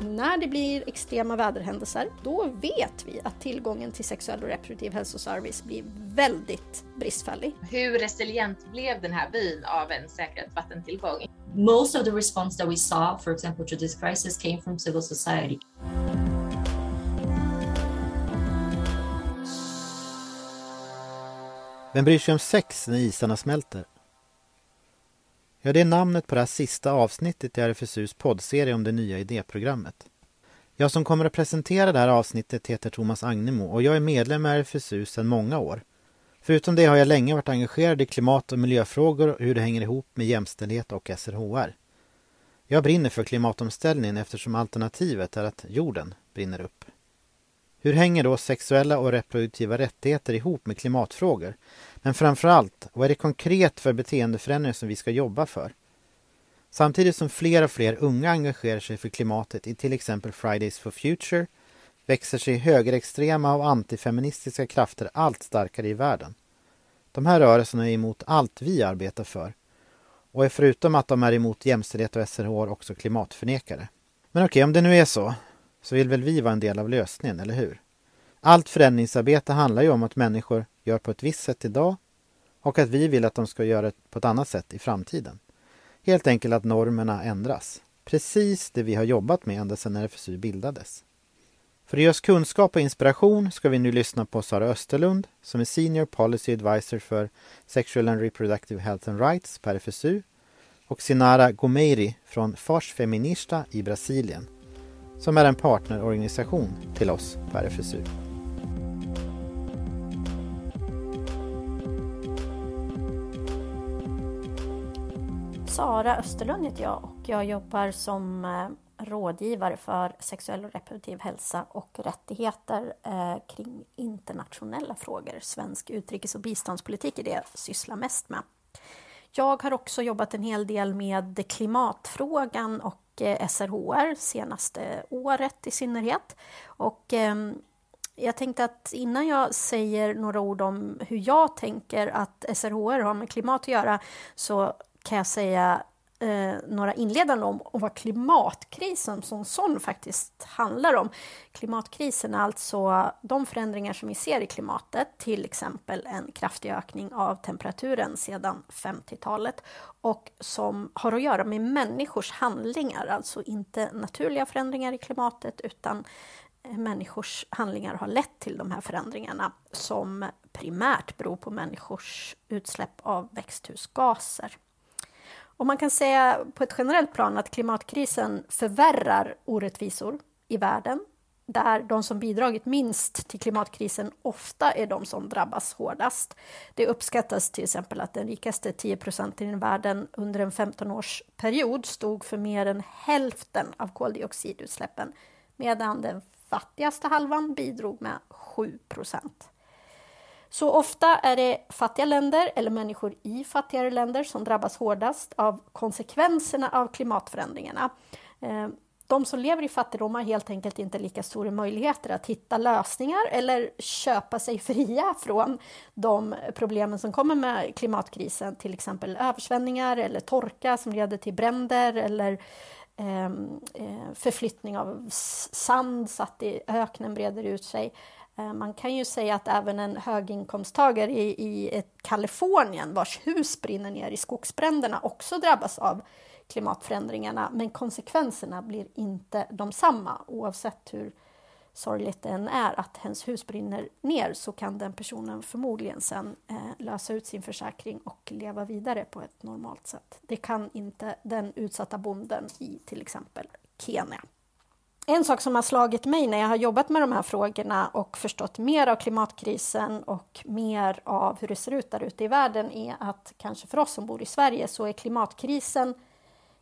När det blir extrema väderhändelser, då vet vi att tillgången till sexuell och reproduktiv hälsoservice blir väldigt bristfällig. Hur resilient blev den här byn av en säkrad vattentillgång? Most of the response that we saw, for example, to this crisis came from civil society. Vem bryr sig om sex när isarna smälter? Ja, det är namnet på det här sista avsnittet i RFSUs poddserie om det nya idéprogrammet. Jag som kommer att presentera det här avsnittet heter Thomas Agnemo och jag är medlem i RFSU sedan många år. Förutom det har jag länge varit engagerad i klimat och miljöfrågor och hur det hänger ihop med jämställdhet och SRHR. Jag brinner för klimatomställningen eftersom alternativet är att jorden brinner upp. Hur hänger då sexuella och reproduktiva rättigheter ihop med klimatfrågor? Men framför allt, vad är det konkret för beteendeförändringar som vi ska jobba för? Samtidigt som fler och fler unga engagerar sig för klimatet i till exempel Fridays for Future växer sig högerextrema och antifeministiska krafter allt starkare i världen. De här rörelserna är emot allt vi arbetar för och är förutom att de är emot jämställdhet och SRHR också klimatförnekare. Men okej, om det nu är så, så vill väl vi vara en del av lösningen, eller hur? Allt förändringsarbete handlar ju om att människor gör på ett visst sätt idag och att vi vill att de ska göra på ett annat sätt i framtiden. Helt enkelt att normerna ändras. Precis det vi har jobbat med ända sedan RFSU bildades. För att ge oss kunskap och inspiration ska vi nu lyssna på Sara Österlund som är Senior Policy Advisor för Sexual and Reproductive Health and Rights på RFSU och Sinara Gomeiri från Fars Feminista i Brasilien som är en partnerorganisation till oss på RFSU. Sara Österlund heter jag och jag jobbar som eh, rådgivare för sexuell och reproduktiv hälsa och rättigheter eh, kring internationella frågor. Svensk utrikes och biståndspolitik är det jag sysslar mest med. Jag har också jobbat en hel del med klimatfrågan och eh, SRHR senaste året i synnerhet. Och ehm, jag tänkte att innan jag säger några ord om hur jag tänker att SRHR har med klimat att göra så kan jag säga eh, några inledande om, om vad klimatkrisen som sån faktiskt handlar om. Klimatkrisen är alltså de förändringar som vi ser i klimatet, till exempel en kraftig ökning av temperaturen sedan 50-talet och som har att göra med människors handlingar, alltså inte naturliga förändringar i klimatet utan eh, människors handlingar har lett till de här förändringarna som primärt beror på människors utsläpp av växthusgaser. Och man kan säga på ett generellt plan att klimatkrisen förvärrar orättvisor i världen där de som bidragit minst till klimatkrisen ofta är de som drabbas hårdast. Det uppskattas till exempel att den rikaste 10 procenten i världen under en 15-årsperiod stod för mer än hälften av koldioxidutsläppen medan den fattigaste halvan bidrog med 7 procent. Så ofta är det fattiga länder eller människor i fattigare länder som drabbas hårdast av konsekvenserna av klimatförändringarna. Eh, de som lever i fattigdom har helt enkelt inte lika stora möjligheter att hitta lösningar eller köpa sig fria från de problemen som kommer med klimatkrisen, till exempel översvämningar eller torka som leder till bränder eller eh, eh, förflyttning av sand så att öknen breder ut sig. Eh, man kan ju säga att även en höginkomsttagare i, i Kalifornien vars hus brinner ner i skogsbränderna också drabbas av klimatförändringarna men konsekvenserna blir inte de samma oavsett hur sorgligt det än är att hens hus brinner ner så kan den personen förmodligen sen eh, lösa ut sin försäkring och leva vidare på ett normalt sätt. Det kan inte den utsatta bonden i till exempel Kenya. En sak som har slagit mig när jag har jobbat med de här frågorna och förstått mer av klimatkrisen och mer av hur det ser ut där ute i världen är att kanske för oss som bor i Sverige så är klimatkrisen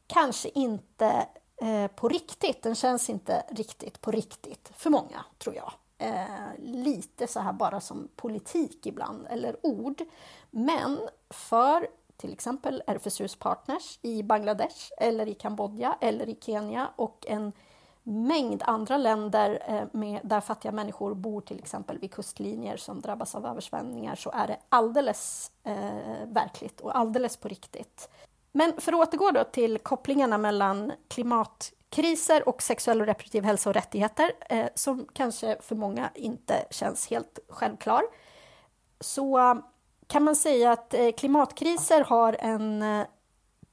kanske inte eh, på riktigt. Den känns inte riktigt på riktigt för många, tror jag. Eh, lite så här bara som politik ibland, eller ord. Men för till exempel RFSUs partners i Bangladesh eller i Kambodja eller i Kenya och en mängd andra länder eh, med, där fattiga människor bor, till exempel vid kustlinjer som drabbas av översvämningar, så är det alldeles eh, verkligt och alldeles på riktigt. Men för att återgå då till kopplingarna mellan klimatkriser och sexuell och reproduktiv hälsa och rättigheter, eh, som kanske för många inte känns helt självklar, så kan man säga att eh, klimatkriser har en eh,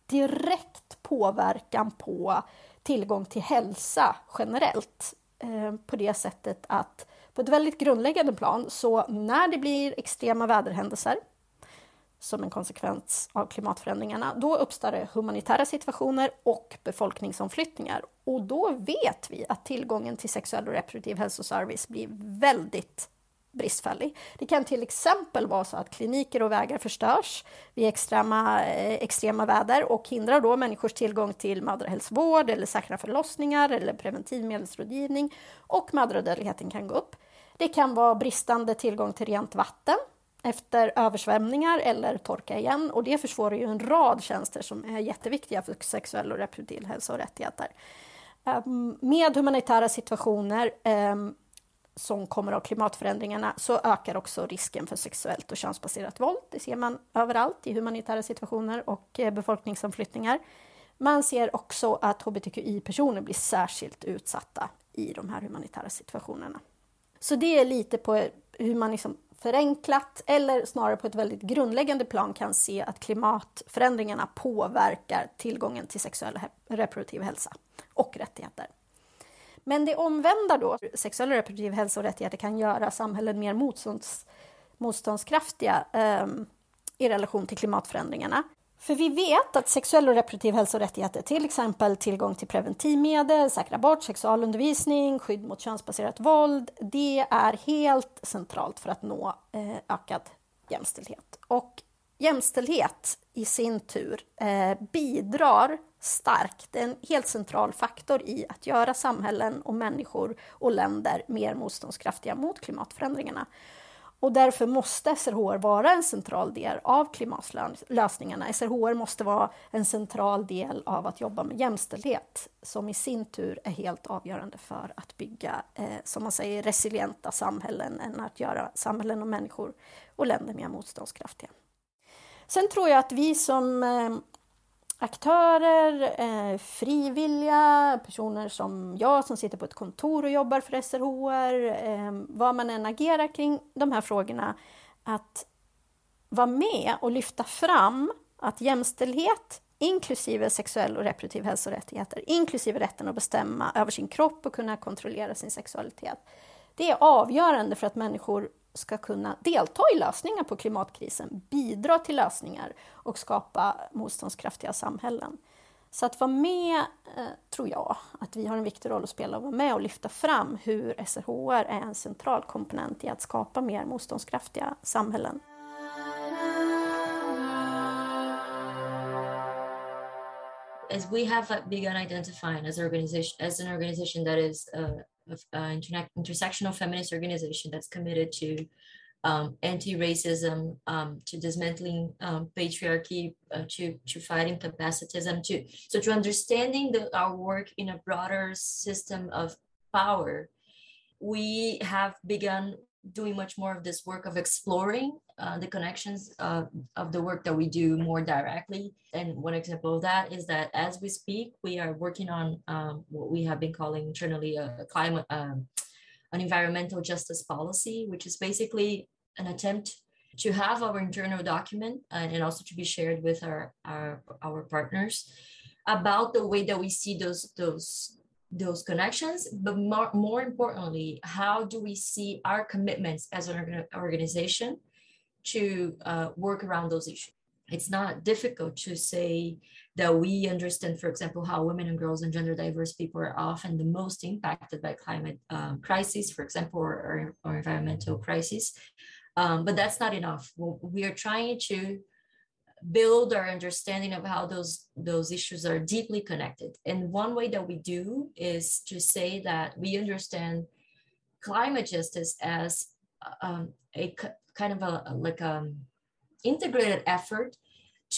direkt påverkan på tillgång till hälsa generellt. Eh, på det sättet att på ett väldigt grundläggande plan, så när det blir extrema väderhändelser som en konsekvens av klimatförändringarna, då uppstår det humanitära situationer och befolkningsomflyttningar. Och då vet vi att tillgången till sexuell och reproduktiv hälsoservice blir väldigt bristfällig. Det kan till exempel vara så att kliniker och vägar förstörs vid extrema, eh, extrema väder och hindrar då människors tillgång till mödrahälsovård eller säkra förlossningar eller preventivmedelsrådgivning och mödradödligheten kan gå upp. Det kan vara bristande tillgång till rent vatten efter översvämningar eller torka igen och det försvårar ju en rad tjänster som är jätteviktiga för sexuell och reproduktiv hälsa och rättigheter. Ehm, med humanitära situationer ehm, som kommer av klimatförändringarna så ökar också risken för sexuellt och könsbaserat våld. Det ser man överallt i humanitära situationer och eh, befolkningsomflyttningar. Man ser också att hbtqi-personer blir särskilt utsatta i de här humanitära situationerna. Så det är lite på hur man liksom förenklat eller snarare på ett väldigt grundläggande plan kan se att klimatförändringarna påverkar tillgången till sexuell och reproduktiv hälsa och rättigheter. Men det omvända då, sexuell och reproduktiv hälsa och rättigheter kan göra samhällen mer motstånds, motståndskraftiga eh, i relation till klimatförändringarna. För vi vet att sexuell och reproduktiv hälsa och rättigheter, till exempel tillgång till preventivmedel, säkra abort, sexualundervisning, skydd mot könsbaserat våld, det är helt centralt för att nå eh, ökad jämställdhet. Och jämställdhet i sin tur eh, bidrar starkt, det är en helt central faktor i att göra samhällen och människor och länder mer motståndskraftiga mot klimatförändringarna. Och därför måste SRHR vara en central del av klimatlösningarna. SRHR måste vara en central del av att jobba med jämställdhet som i sin tur är helt avgörande för att bygga, eh, som man säger, resilienta samhällen än att göra samhällen och människor och länder mer motståndskraftiga. Sen tror jag att vi som eh, aktörer, eh, frivilliga, personer som jag som sitter på ett kontor och jobbar för SRHR, eh, vad man än agerar kring de här frågorna, att vara med och lyfta fram att jämställdhet inklusive sexuell och reproduktiv hälsorättigheter, inklusive rätten att bestämma över sin kropp och kunna kontrollera sin sexualitet. Det är avgörande för att människor ska kunna delta i lösningar på klimatkrisen, bidra till lösningar och skapa motståndskraftiga samhällen. Så att vara med, eh, tror jag, att vi har en viktig roll att spela och vara med och lyfta fram hur SRHR är en central komponent i att skapa mer motståndskraftiga samhällen. As we have begun identifying as, organization, as an organization that is uh, uh, intersectional feminist organization that's committed to um, anti-racism, um, to dismantling um, patriarchy, uh, to to fighting capacitism, to so to understanding the, our work in a broader system of power. We have begun doing much more of this work of exploring uh, the connections of the work that we do more directly. And one example of that is that as we speak, we are working on um, what we have been calling internally a, climate, um, an environmental justice policy, which is basically an attempt to have our internal document uh, and also to be shared with our, our, our partners about the way that we see those, those those connections, but more, more importantly, how do we see our commitments as an organization to uh, work around those issues? It's not difficult to say that we understand, for example, how women and girls and gender diverse people are often the most impacted by climate um, crises, for example, or, or, or environmental crises. Um, but that's not enough. We are trying to build our understanding of how those those issues are deeply connected and one way that we do is to say that we understand climate justice as um, a kind of a like um, integrated effort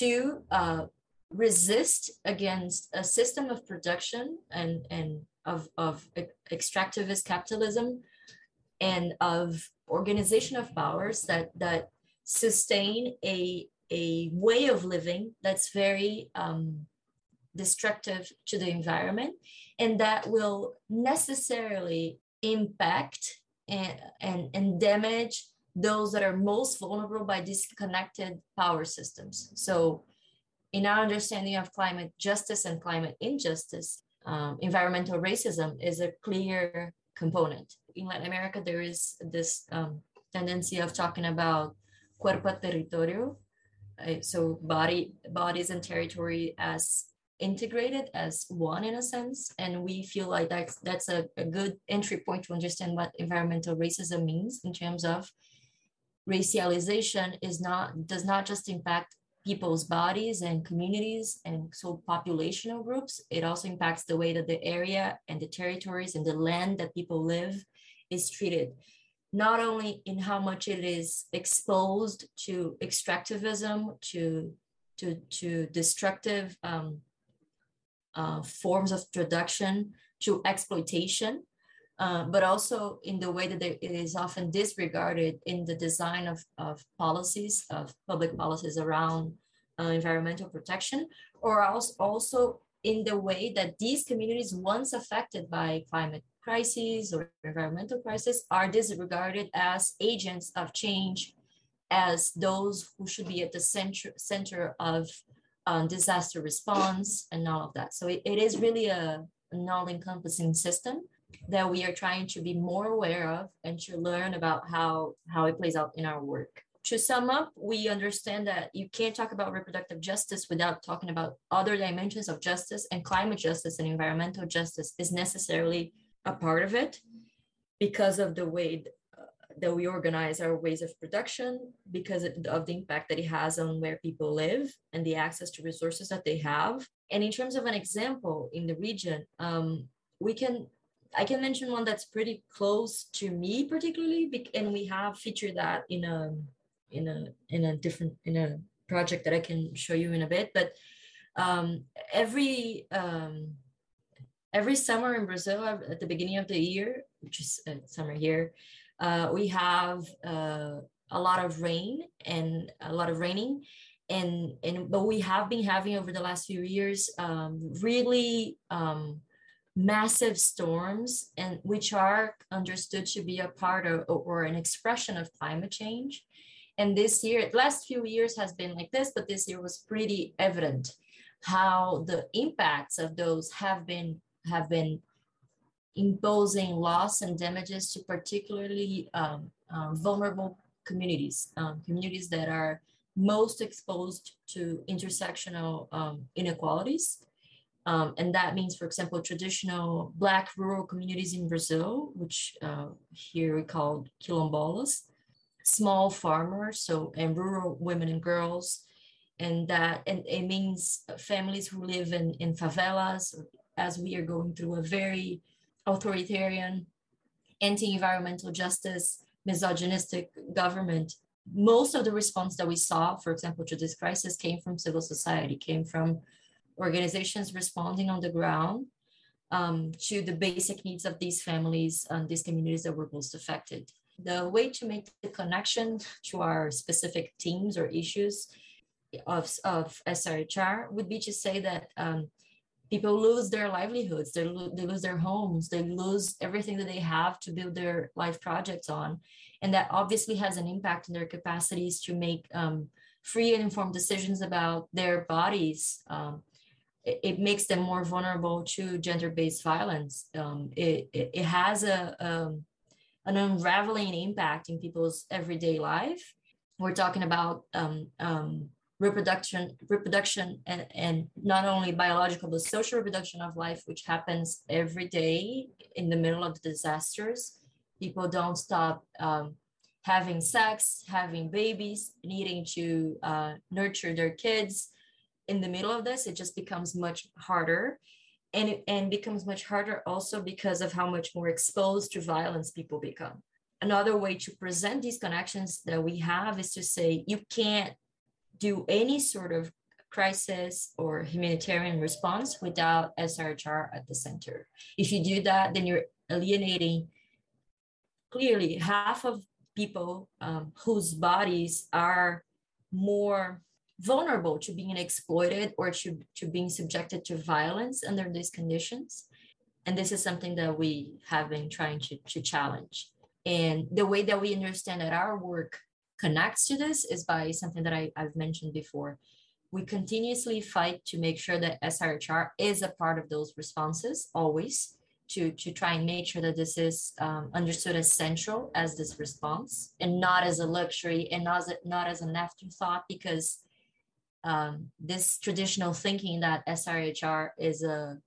to uh, resist against a system of production and and of, of extractivist capitalism and of organization of powers that that sustain a a way of living that's very um, destructive to the environment and that will necessarily impact and, and, and damage those that are most vulnerable by disconnected power systems. So in our understanding of climate justice and climate injustice, um, environmental racism is a clear component. In Latin America, there is this um, tendency of talking about cuerpo territorio, uh, so body, bodies and territory as integrated as one in a sense and we feel like that's that's a, a good entry point to understand what environmental racism means in terms of racialization is not does not just impact people's bodies and communities and so populational groups it also impacts the way that the area and the territories and the land that people live is treated. Not only in how much it is exposed to extractivism to to to destructive um, uh, forms of production to exploitation, uh, but also in the way that it is often disregarded in the design of, of policies, of public policies around uh, environmental protection, or also, also in the way that these communities once affected by climate crises or environmental crisis are disregarded as agents of change, as those who should be at the center, center of um, disaster response and all of that. So it, it is really a, an all-encompassing system that we are trying to be more aware of and to learn about how, how it plays out in our work. To sum up, we understand that you can't talk about reproductive justice without talking about other dimensions of justice and climate justice and environmental justice is necessarily a part of it because of the way that we organize our ways of production because of the impact that it has on where people live and the access to resources that they have. And in terms of an example in the region, um, we can I can mention one that's pretty close to me particularly, and we have featured that in a in a in a different in a project that I can show you in a bit. But um, every um, every summer in Brazil at the beginning of the year, which is uh, summer here, uh, we have uh, a lot of rain and a lot of raining and and but we have been having over the last few years um, really um, massive storms and which are understood to be a part of or an expression of climate change and this year last few years has been like this but this year was pretty evident how the impacts of those have been have been imposing loss and damages to particularly um, uh, vulnerable communities, um, communities that are most exposed to intersectional um, inequalities. Um, and that means, for example, traditional Black rural communities in Brazil, which uh, here we call quilombolas, small farmers, so and rural women and girls, and that and it means families who live in, in favelas, as we are going through a very authoritarian, anti-environmental justice, misogynistic government, most of the response that we saw, for example, to this crisis came from civil society, came from organizations responding on the ground um, to the basic needs of these families and these communities that were most affected. The way to make the connection to our specific teams or issues of, of SRHR would be to say that um, people lose their livelihoods they, lo- they lose their homes they lose everything that they have to build their life projects on and that obviously has an impact on their capacities to make um, free and informed decisions about their bodies um, it, makes them more vulnerable to gender-based violence. Um, it, it, it, has a, um, an unraveling impact in people's everyday life. We're talking about um, um, reproduction reproduction and, and not only biological but social reproduction of life which happens every day in the middle of the disasters. People don't stop um, having sex having babies needing to uh, nurture their kids in the middle of this it just becomes much harder and and becomes much harder also because of how much more exposed to violence people become another way to present these connections that we have is to say you can't do any sort of crisis or humanitarian response without SRHR at the center. If you do that, then you're alienating clearly half of people um, whose bodies are more vulnerable to being exploited or to, to being subjected to violence under these conditions. And this is something that we have been trying to, to challenge. And the way that we understand that our work connects to this is by something that I, I've mentioned before. We continuously fight to make sure that SRHR is a part of those responses always to, to try and make sure that this is um, understood as central as this response and not as a luxury and not as, a, not as an afterthought because um, this traditional thinking that SRHR is a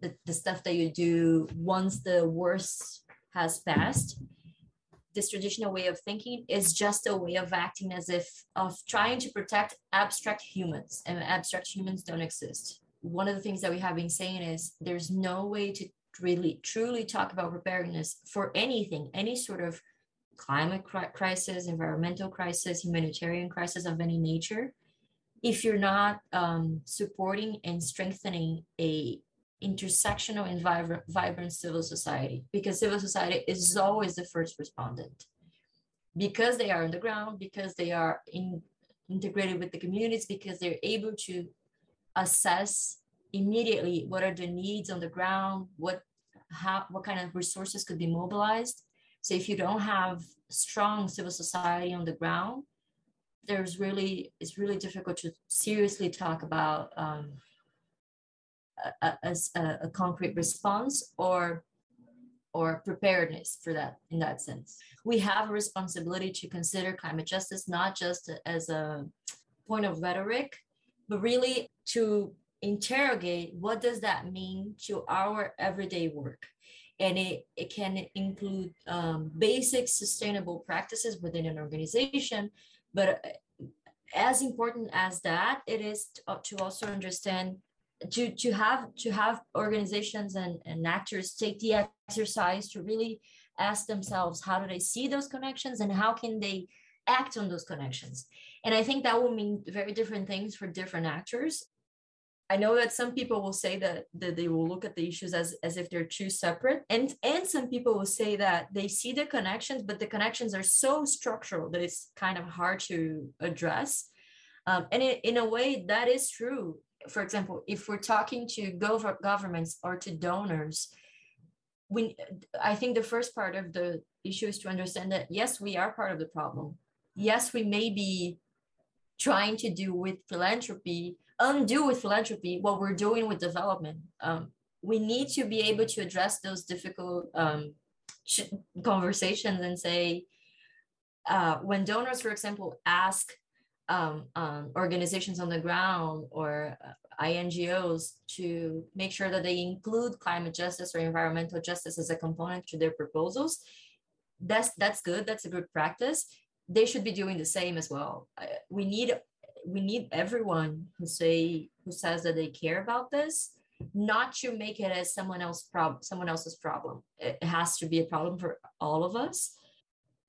the, the stuff that you do once the worst has passed. This traditional way of thinking is just a way of acting as if of trying to protect abstract humans and abstract humans don't exist. One of the things that we have been saying is there's no way to really truly talk about preparedness for anything any sort of climate crisis environmental crisis humanitarian crisis of any nature if you're not um, supporting and strengthening a intersectional and vibrant, vibrant civil society because civil society is always the first respondent. Because they are on the ground because they are in, integrated with the communities because they're able to assess immediately what are the needs on the ground what how what kind of resources could be mobilized. So if you don't have strong civil society on the ground there's really it's really difficult to seriously talk about um, a, a, a, concrete response or or preparedness for that in that sense. We have a responsibility to consider climate justice not just as a point of rhetoric but really to interrogate what does that mean to our everyday work. And it, it can include um, basic sustainable practices within an organization but uh, as important as that it is to, uh, to also understand to to have to have organizations and, and actors take the exercise to really ask themselves how do they see those connections and how can they act on those connections? And i think that will mean very different things for different actors i know that some people will say that, that they will look at the issues as, as if they're two separate and and some people will say that they see the connections but the connections are so structural that it's kind of hard to address um, and it, in a way that is true for example, if we're talking to gov- governments or to donors, we, I think the first part of the issue is to understand that yes, we are part of the problem. Yes, we may be trying to do with philanthropy, undo with philanthropy what we're doing with development. Um, we need to be able to address those difficult um, conversations and say, uh, when donors, for example, ask um, um, organizations on the ground or uh, INGOs to make sure that they include climate justice or environmental justice as a component to their proposals. That's that's good. That's a good practice. They should be doing the same as well. We need we need everyone who say who says that they care about this not to make it as someone else problem someone else's problem. It has to be a problem for all of us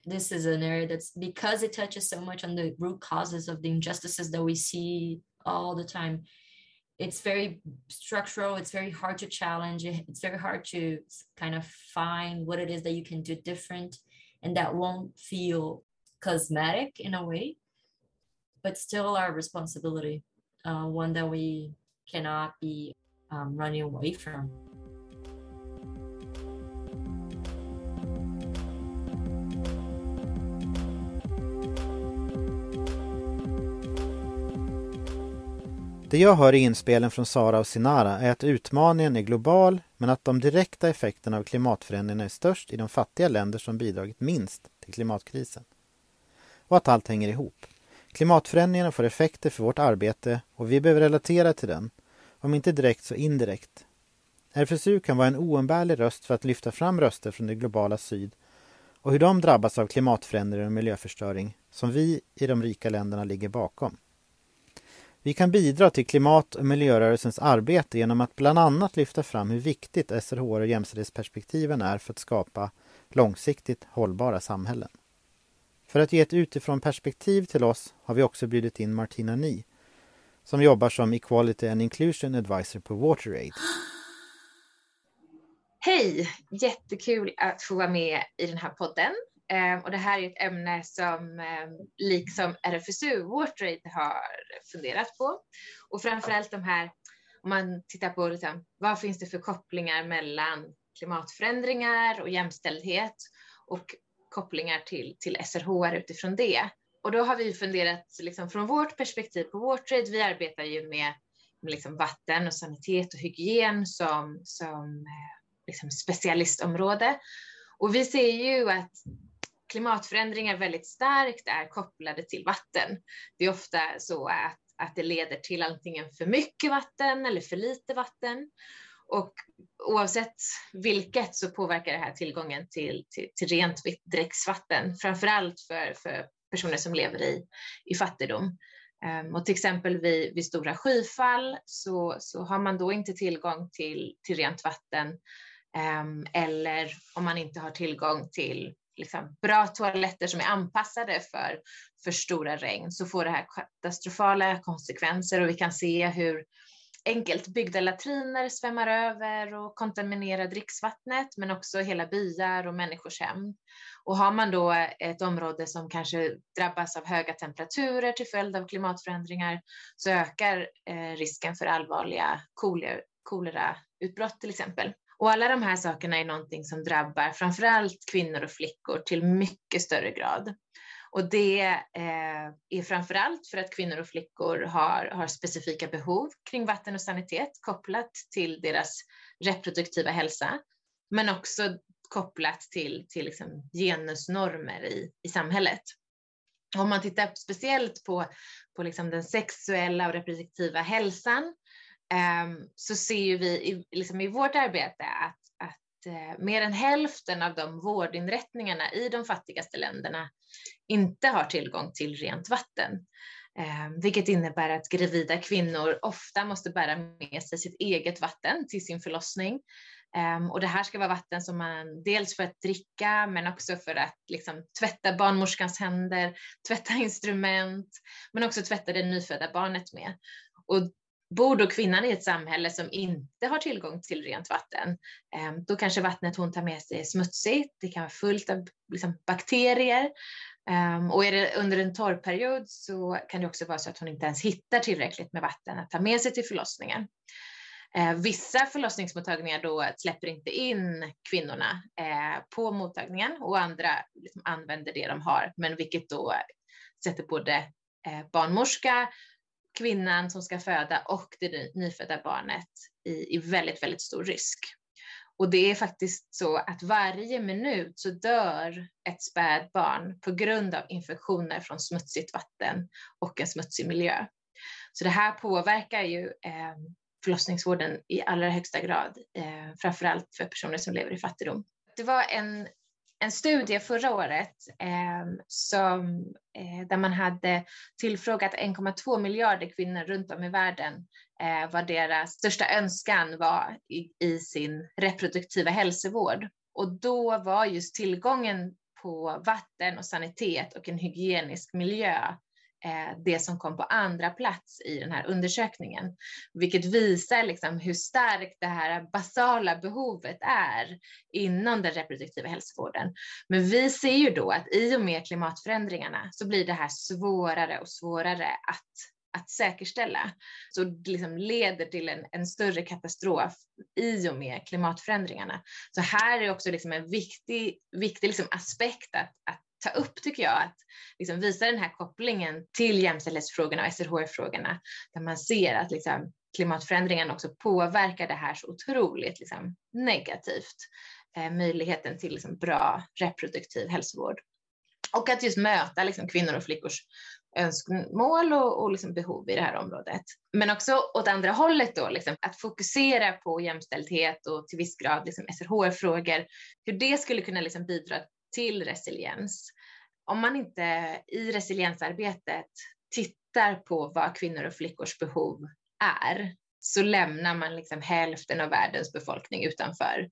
this is an area that's because it touches so much on the root causes of the injustices that we see all the time it's very structural it's very hard to challenge it's very hard to kind of find what it is that you can do different and that won't feel cosmetic in a way but still our responsibility uh, one that we cannot be um, running away from Det jag hör i inspelen från Sara och Sinara är att utmaningen är global men att de direkta effekterna av klimatförändringarna är störst i de fattiga länder som bidragit minst till klimatkrisen. Och att allt hänger ihop. Klimatförändringarna får effekter för vårt arbete och vi behöver relatera till den, om inte direkt så indirekt. RFSU kan vara en oumbärlig röst för att lyfta fram röster från det globala syd och hur de drabbas av klimatförändringar och miljöförstöring som vi i de rika länderna ligger bakom. Vi kan bidra till klimat och miljörörelsens arbete genom att bland annat lyfta fram hur viktigt SRHR och jämställdhetsperspektiven är för att skapa långsiktigt hållbara samhällen. För att ge ett utifrån perspektiv till oss har vi också bjudit in Martina Ni som jobbar som Equality and Inclusion Advisor på WaterAid. Hej! Jättekul att få vara med i den här podden. Ehm, och det här är ett ämne som ehm, liksom RFSU WaterAid har funderat på. Och framförallt de här, om man tittar på liksom, vad finns det för kopplingar mellan klimatförändringar och jämställdhet och kopplingar till, till SRHR utifrån det. Och då har vi funderat liksom, från vårt perspektiv på WaterAid, vi arbetar ju med, med liksom vatten och sanitet och hygien som, som eh, liksom specialistområde. Och vi ser ju att klimatförändringar väldigt starkt är kopplade till vatten. Det är ofta så att, att det leder till antingen för mycket vatten eller för lite vatten. Och oavsett vilket så påverkar det här tillgången till, till, till rent dricksvatten, framför allt för, för personer som lever i, i fattigdom. Um, och till exempel vid, vid stora skyfall så, så har man då inte tillgång till, till rent vatten um, eller om man inte har tillgång till liksom, bra toaletter som är anpassade för, för stora regn så får det här katastrofala konsekvenser och vi kan se hur enkelt byggda latriner svämmar över och kontaminerar dricksvattnet men också hela byar och människors hem. Och har man då ett område som kanske drabbas av höga temperaturer till följd av klimatförändringar så ökar eh, risken för allvarliga kolerautbrott till exempel. Och alla de här sakerna är någonting som drabbar framförallt kvinnor och flickor till mycket större grad. Och det eh, är framförallt för att kvinnor och flickor har, har specifika behov kring vatten och sanitet kopplat till deras reproduktiva hälsa, men också kopplat till, till liksom genusnormer i, i samhället. Om man tittar speciellt på, på liksom den sexuella och reproduktiva hälsan ehm, så ser vi i, liksom i vårt arbete att eh, mer än hälften av de vårdinrättningarna i de fattigaste länderna inte har tillgång till rent vatten. Eh, vilket innebär att gravida kvinnor ofta måste bära med sig sitt eget vatten till sin förlossning. Ehm, och det här ska vara vatten som man dels för att dricka men också för att liksom, tvätta barnmorskans händer, tvätta instrument men också tvätta det nyfödda barnet med. Och Bor då kvinnan i ett samhälle som inte har tillgång till rent vatten, eh, då kanske vattnet hon tar med sig är smutsigt, det kan vara fullt av liksom, bakterier. Eh, och är det under en torrperiod så kan det också vara så att hon inte ens hittar tillräckligt med vatten att ta med sig till förlossningen. Eh, vissa förlossningsmottagningar då släpper inte in kvinnorna på mottagningen och andra liksom använder det de har, men vilket då sätter både barnmorska, kvinnan som ska föda och det nyfödda barnet i, i väldigt, väldigt stor risk. Och det är faktiskt så att varje minut så dör ett spädbarn på grund av infektioner från smutsigt vatten och en smutsig miljö. Så det här påverkar ju eh, förlossningsvården i allra högsta grad, eh, framförallt för personer som lever i fattigdom. Det var en en studie förra året eh, som, eh, där man hade tillfrågat 1,2 miljarder kvinnor runt om i världen eh, vad deras största önskan var i, i sin reproduktiva hälsovård. Och då var just tillgången på vatten och sanitet och en hygienisk miljö Eh, det som kom på andra plats i den här undersökningen, vilket visar liksom hur starkt det här basala behovet är inom den reproduktiva hälsovården. Men vi ser ju då att i och med klimatförändringarna så blir det här svårare och svårare att att säkerställa. Så det liksom leder till en, en, större katastrof i och med klimatförändringarna. Så här är också liksom en viktig, viktig liksom aspekt att, att ta upp tycker jag, att liksom visa den här kopplingen till jämställdhetsfrågorna och SRHR-frågorna, där man ser att liksom klimatförändringen också påverkar det här så otroligt liksom negativt, eh, möjligheten till liksom bra reproduktiv hälsovård. Och att just möta liksom kvinnor och flickors önskemål och, och liksom behov i det här området. Men också åt andra hållet då, liksom, att fokusera på jämställdhet och till viss grad liksom SRHR-frågor, hur det skulle kunna liksom bidra till resiliens. Om man inte i resiliensarbetet tittar på vad kvinnor och flickors behov är så lämnar man liksom hälften av världens befolkning utanför.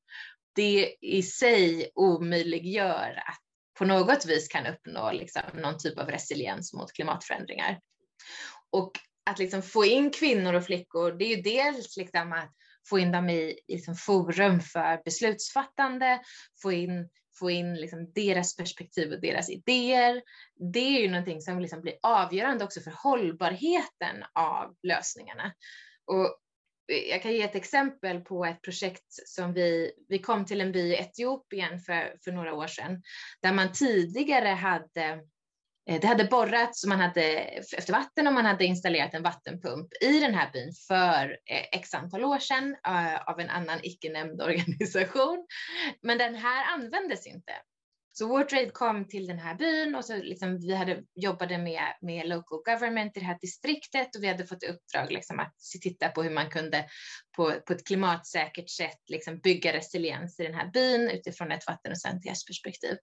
Det i sig omöjliggör att på något vis kan uppnå liksom någon typ av resiliens mot klimatförändringar. Och att liksom få in kvinnor och flickor, det är ju dels liksom att få in dem i, i liksom forum för beslutsfattande, få in få in liksom deras perspektiv och deras idéer. Det är ju någonting som liksom blir avgörande också för hållbarheten av lösningarna. Och eh, jag kan ge ett exempel på ett projekt som vi, vi kom till en by i Etiopien för, för några år sedan, där man tidigare hade Eh, det hade borrats, man hade efter vatten och man hade installerat en vattenpump i den här byn för eh, x antal år sedan eh, av en annan icke-nämnd organisation. Men den här användes inte. Så WarTrade kom till den här byn och så liksom vi hade, jobbade med, med local government i det här distriktet och vi hade fått i uppdrag liksom att titta på hur man kunde på, på ett klimatsäkert sätt liksom bygga resiliens i den här byn utifrån ett vatten och sanitetsperspektiv. perspektiv.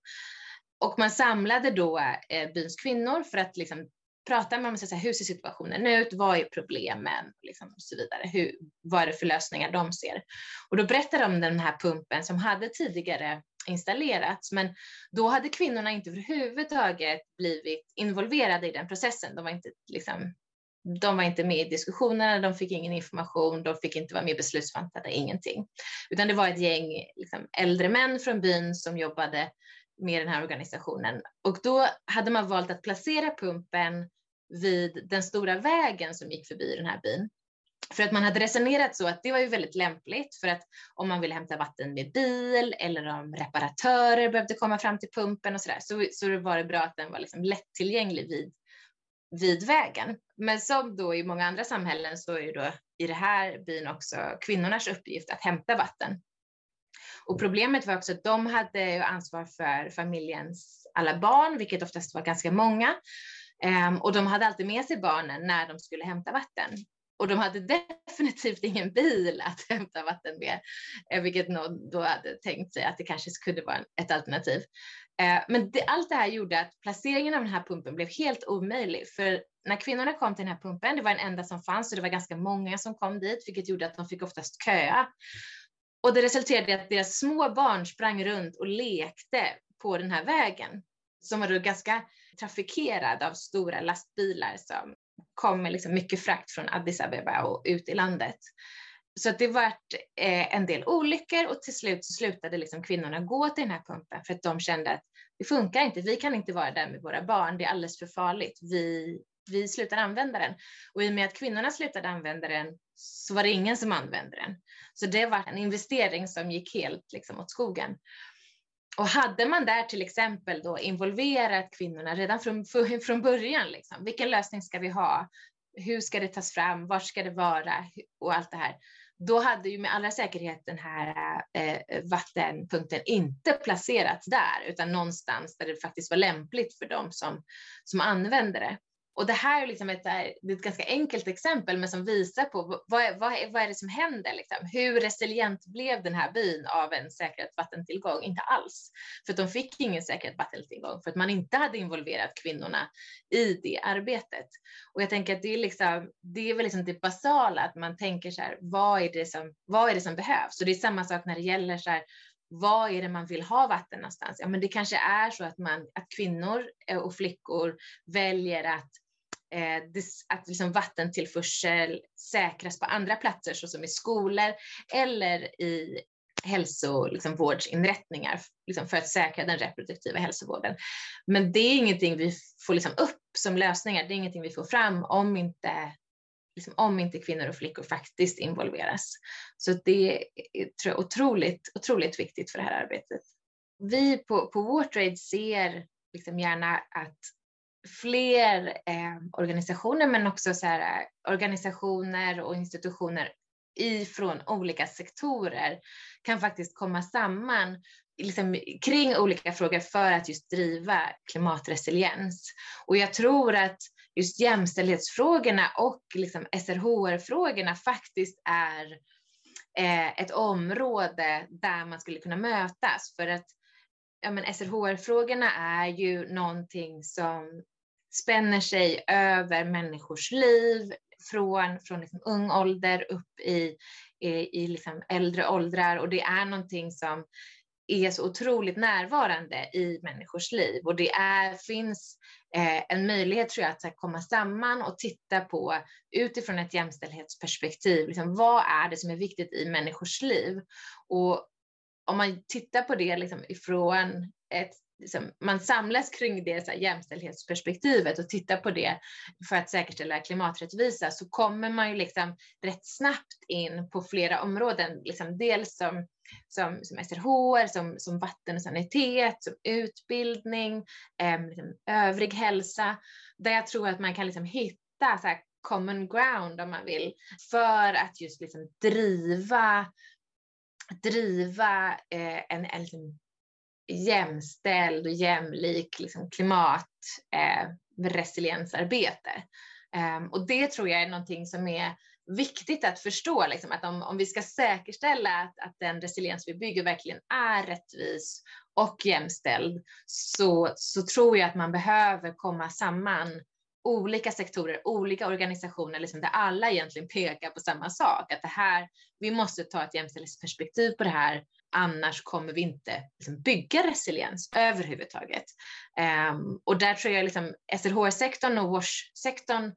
Och man samlade då eh, byns kvinnor för att liksom prata med dem och säga hur ser situationen ut, vad är problemen liksom, och så vidare. Hur, vad är det för lösningar de ser? Och då berättade de om den här pumpen som hade tidigare installerats, men då hade kvinnorna inte överhuvudtaget blivit involverade i den processen. De var inte, liksom, de var inte med i diskussionerna, de fick ingen information, de fick inte vara med i beslutsfattande, ingenting. Utan det var ett gäng liksom, äldre män från byn som jobbade med den här organisationen. Och då hade man valt att placera pumpen vid den stora vägen som gick förbi den här byn. För att man hade resonerat så att det var ju väldigt lämpligt för att om man ville hämta vatten med bil eller om reparatörer behövde komma fram till pumpen och så där, så, så var det bra att den var liksom lättillgänglig vid, vid vägen. Men som då i många andra samhällen så är ju då i det här byn också kvinnornas uppgift att hämta vatten. Och problemet var också att de hade ansvar för familjens alla barn, vilket oftast var ganska många. Um, och de hade alltid med sig barnen när de skulle hämta vatten. Och de hade definitivt ingen bil att hämta vatten med, eh, vilket någon då hade tänkt sig att det kanske skulle vara ett alternativ. Eh, men det, allt det här gjorde att placeringen av den här pumpen blev helt omöjlig, för när kvinnorna kom till den här pumpen, det var den enda som fanns och det var ganska många som kom dit, vilket gjorde att de fick oftast köa. Och det resulterade i att deras små barn sprang runt och lekte på den här vägen som var då ganska trafikerad av stora lastbilar som kom med liksom mycket frakt från Addis Abeba och ut i landet. Så att det vart eh, en del olyckor och till slut så slutade liksom kvinnorna gå till den här pumpen för att de kände att det funkar inte, vi kan inte vara där med våra barn, det är alldeles för farligt, vi, vi slutar använda den. Och i och med att kvinnorna slutade använda den så var det ingen som använde den. Så det var en investering som gick helt liksom åt skogen. Och hade man där till exempel då involverat kvinnorna redan från, från början, liksom, vilken lösning ska vi ha? Hur ska det tas fram? Var ska det vara? Och allt det här. Då hade ju med allra säkerhet den här eh, vattenpunkten inte placerats där, utan någonstans där det faktiskt var lämpligt för dem som, som använde det. Och det här är liksom ett, ett ganska enkelt exempel, men som visar på vad, är, vad, är, vad är det som händer? Liksom? Hur resilient blev den här byn av en säkrad vattentillgång? Inte alls, för att de fick ingen säkrad vattentillgång för att man inte hade involverat kvinnorna i det arbetet. Och jag tänker att det är, liksom, det är väl liksom det basala, att man tänker så här, vad är det som, vad är det som behövs? Och det är samma sak när det gäller så här, vad är det man vill ha vatten någonstans? Ja, men det kanske är så att, man, att kvinnor eh, och flickor väljer att, eh, att liksom vattentillförsel säkras på andra platser, såsom i skolor eller i hälsovårdsinrättningar liksom, liksom för att säkra den reproduktiva hälsovården. Men det är ingenting vi får liksom upp som lösningar, det är ingenting vi får fram om inte liksom, om inte kvinnor och flickor faktiskt involveras. Så det är tror jag, otroligt, otroligt viktigt för det här arbetet. Vi på, på WarTrade ser liksom gärna att fler eh, organisationer, men också så här, organisationer och institutioner ifrån olika sektorer kan faktiskt komma samman liksom, kring olika frågor för att just driva klimatresiliens. Och jag tror att just jämställdhetsfrågorna och liksom SRHR-frågorna faktiskt är eh, ett område där man skulle kunna mötas. För att ja, men SRHR-frågorna är ju någonting som spänner sig över människors liv från, från liksom ung ålder upp i, i, i liksom äldre åldrar. Och det är någonting som är så otroligt närvarande i människors liv och det är, finns eh, en möjlighet tror jag att komma samman och titta på utifrån ett jämställdhetsperspektiv, liksom, vad är det som är viktigt i människors liv? Och om man tittar på det liksom ifrån ett liksom, man samlas kring det så här, jämställdhetsperspektivet och tittar på det för att säkerställa klimaträttvisa så kommer man ju liksom rätt snabbt in på flera områden, liksom dels som, som, som SRH, som, som vatten och sanitet, som utbildning, eh, liksom, övrig hälsa, där jag tror att man kan liksom hitta så här, common ground om man vill, för att just liksom driva driva eh, en, en en jämställd och jämlik liksom, klimatresiliensarbete. Eh, ehm, och det tror jag är någonting som är viktigt att förstå, liksom, att om, om vi ska säkerställa att, att den resiliens vi bygger verkligen är rättvis och jämställd, så, så tror jag att man behöver komma samman olika sektorer, olika organisationer, liksom, där alla egentligen pekar på samma sak, att det här, vi måste ta ett jämställdhetsperspektiv på det här, annars kommer vi inte liksom, bygga resiliens överhuvudtaget. Um, och där tror jag liksom, SRHR-sektorn och WASH-sektorn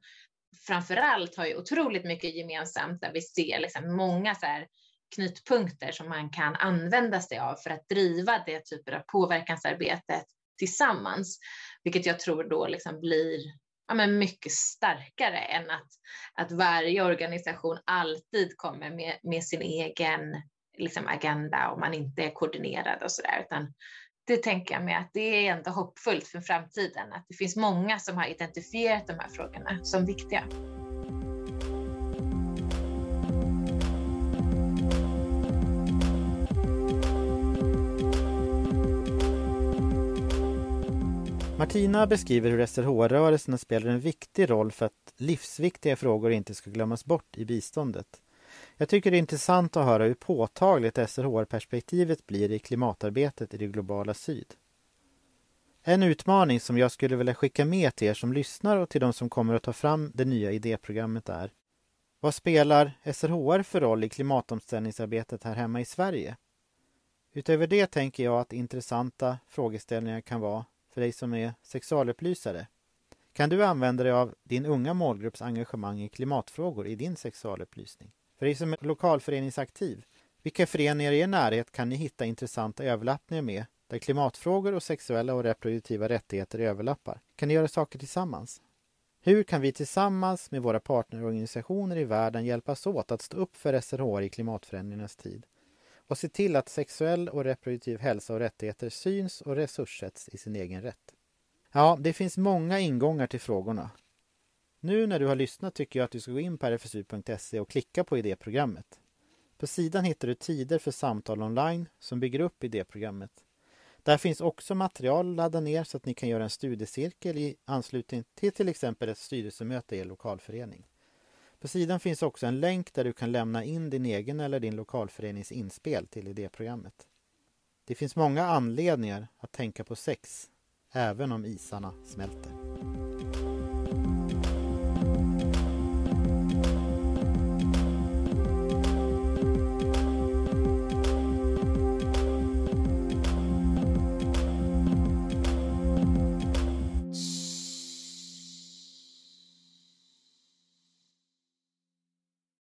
framför allt har ju otroligt mycket gemensamt, där vi ser liksom, många så här, knutpunkter som man kan använda sig av för att driva det typen av påverkansarbetet tillsammans, vilket jag tror då liksom blir ja, men mycket starkare än att, att varje organisation alltid kommer med, med sin egen liksom, agenda och man inte är koordinerad och sådär, utan det tänker jag mig att det är ändå hoppfullt för framtiden, att det finns många som har identifierat de här frågorna som viktiga. Martina beskriver hur SRHR-rörelserna spelar en viktig roll för att livsviktiga frågor inte ska glömmas bort i biståndet. Jag tycker det är intressant att höra hur påtagligt SRHR-perspektivet blir i klimatarbetet i det globala syd. En utmaning som jag skulle vilja skicka med till er som lyssnar och till de som kommer att ta fram det nya idéprogrammet är Vad spelar SRHR för roll i klimatomställningsarbetet här hemma i Sverige? Utöver det tänker jag att intressanta frågeställningar kan vara för dig som är sexualupplysare. Kan du använda dig av din unga målgrupps engagemang i klimatfrågor i din sexualupplysning? För dig som är lokalföreningsaktiv, vilka föreningar i er närhet kan ni hitta intressanta överlappningar med där klimatfrågor och sexuella och reproduktiva rättigheter överlappar? Kan ni göra saker tillsammans? Hur kan vi tillsammans med våra partnerorganisationer i världen hjälpas åt att stå upp för SRHR i klimatförändringarnas tid? och se till att sexuell och reproduktiv hälsa och rättigheter syns och resurssätts i sin egen rätt. Ja, det finns många ingångar till frågorna. Nu när du har lyssnat tycker jag att du ska gå in på rfsu.se och klicka på idéprogrammet. På sidan hittar du tider för samtal online som bygger upp idéprogrammet. Där finns också material att ladda ner så att ni kan göra en studiecirkel i anslutning till till exempel ett styrelsemöte i er lokalförening. På sidan finns också en länk där du kan lämna in din egen eller din lokalförenings inspel till idéprogrammet. Det finns många anledningar att tänka på sex, även om isarna smälter.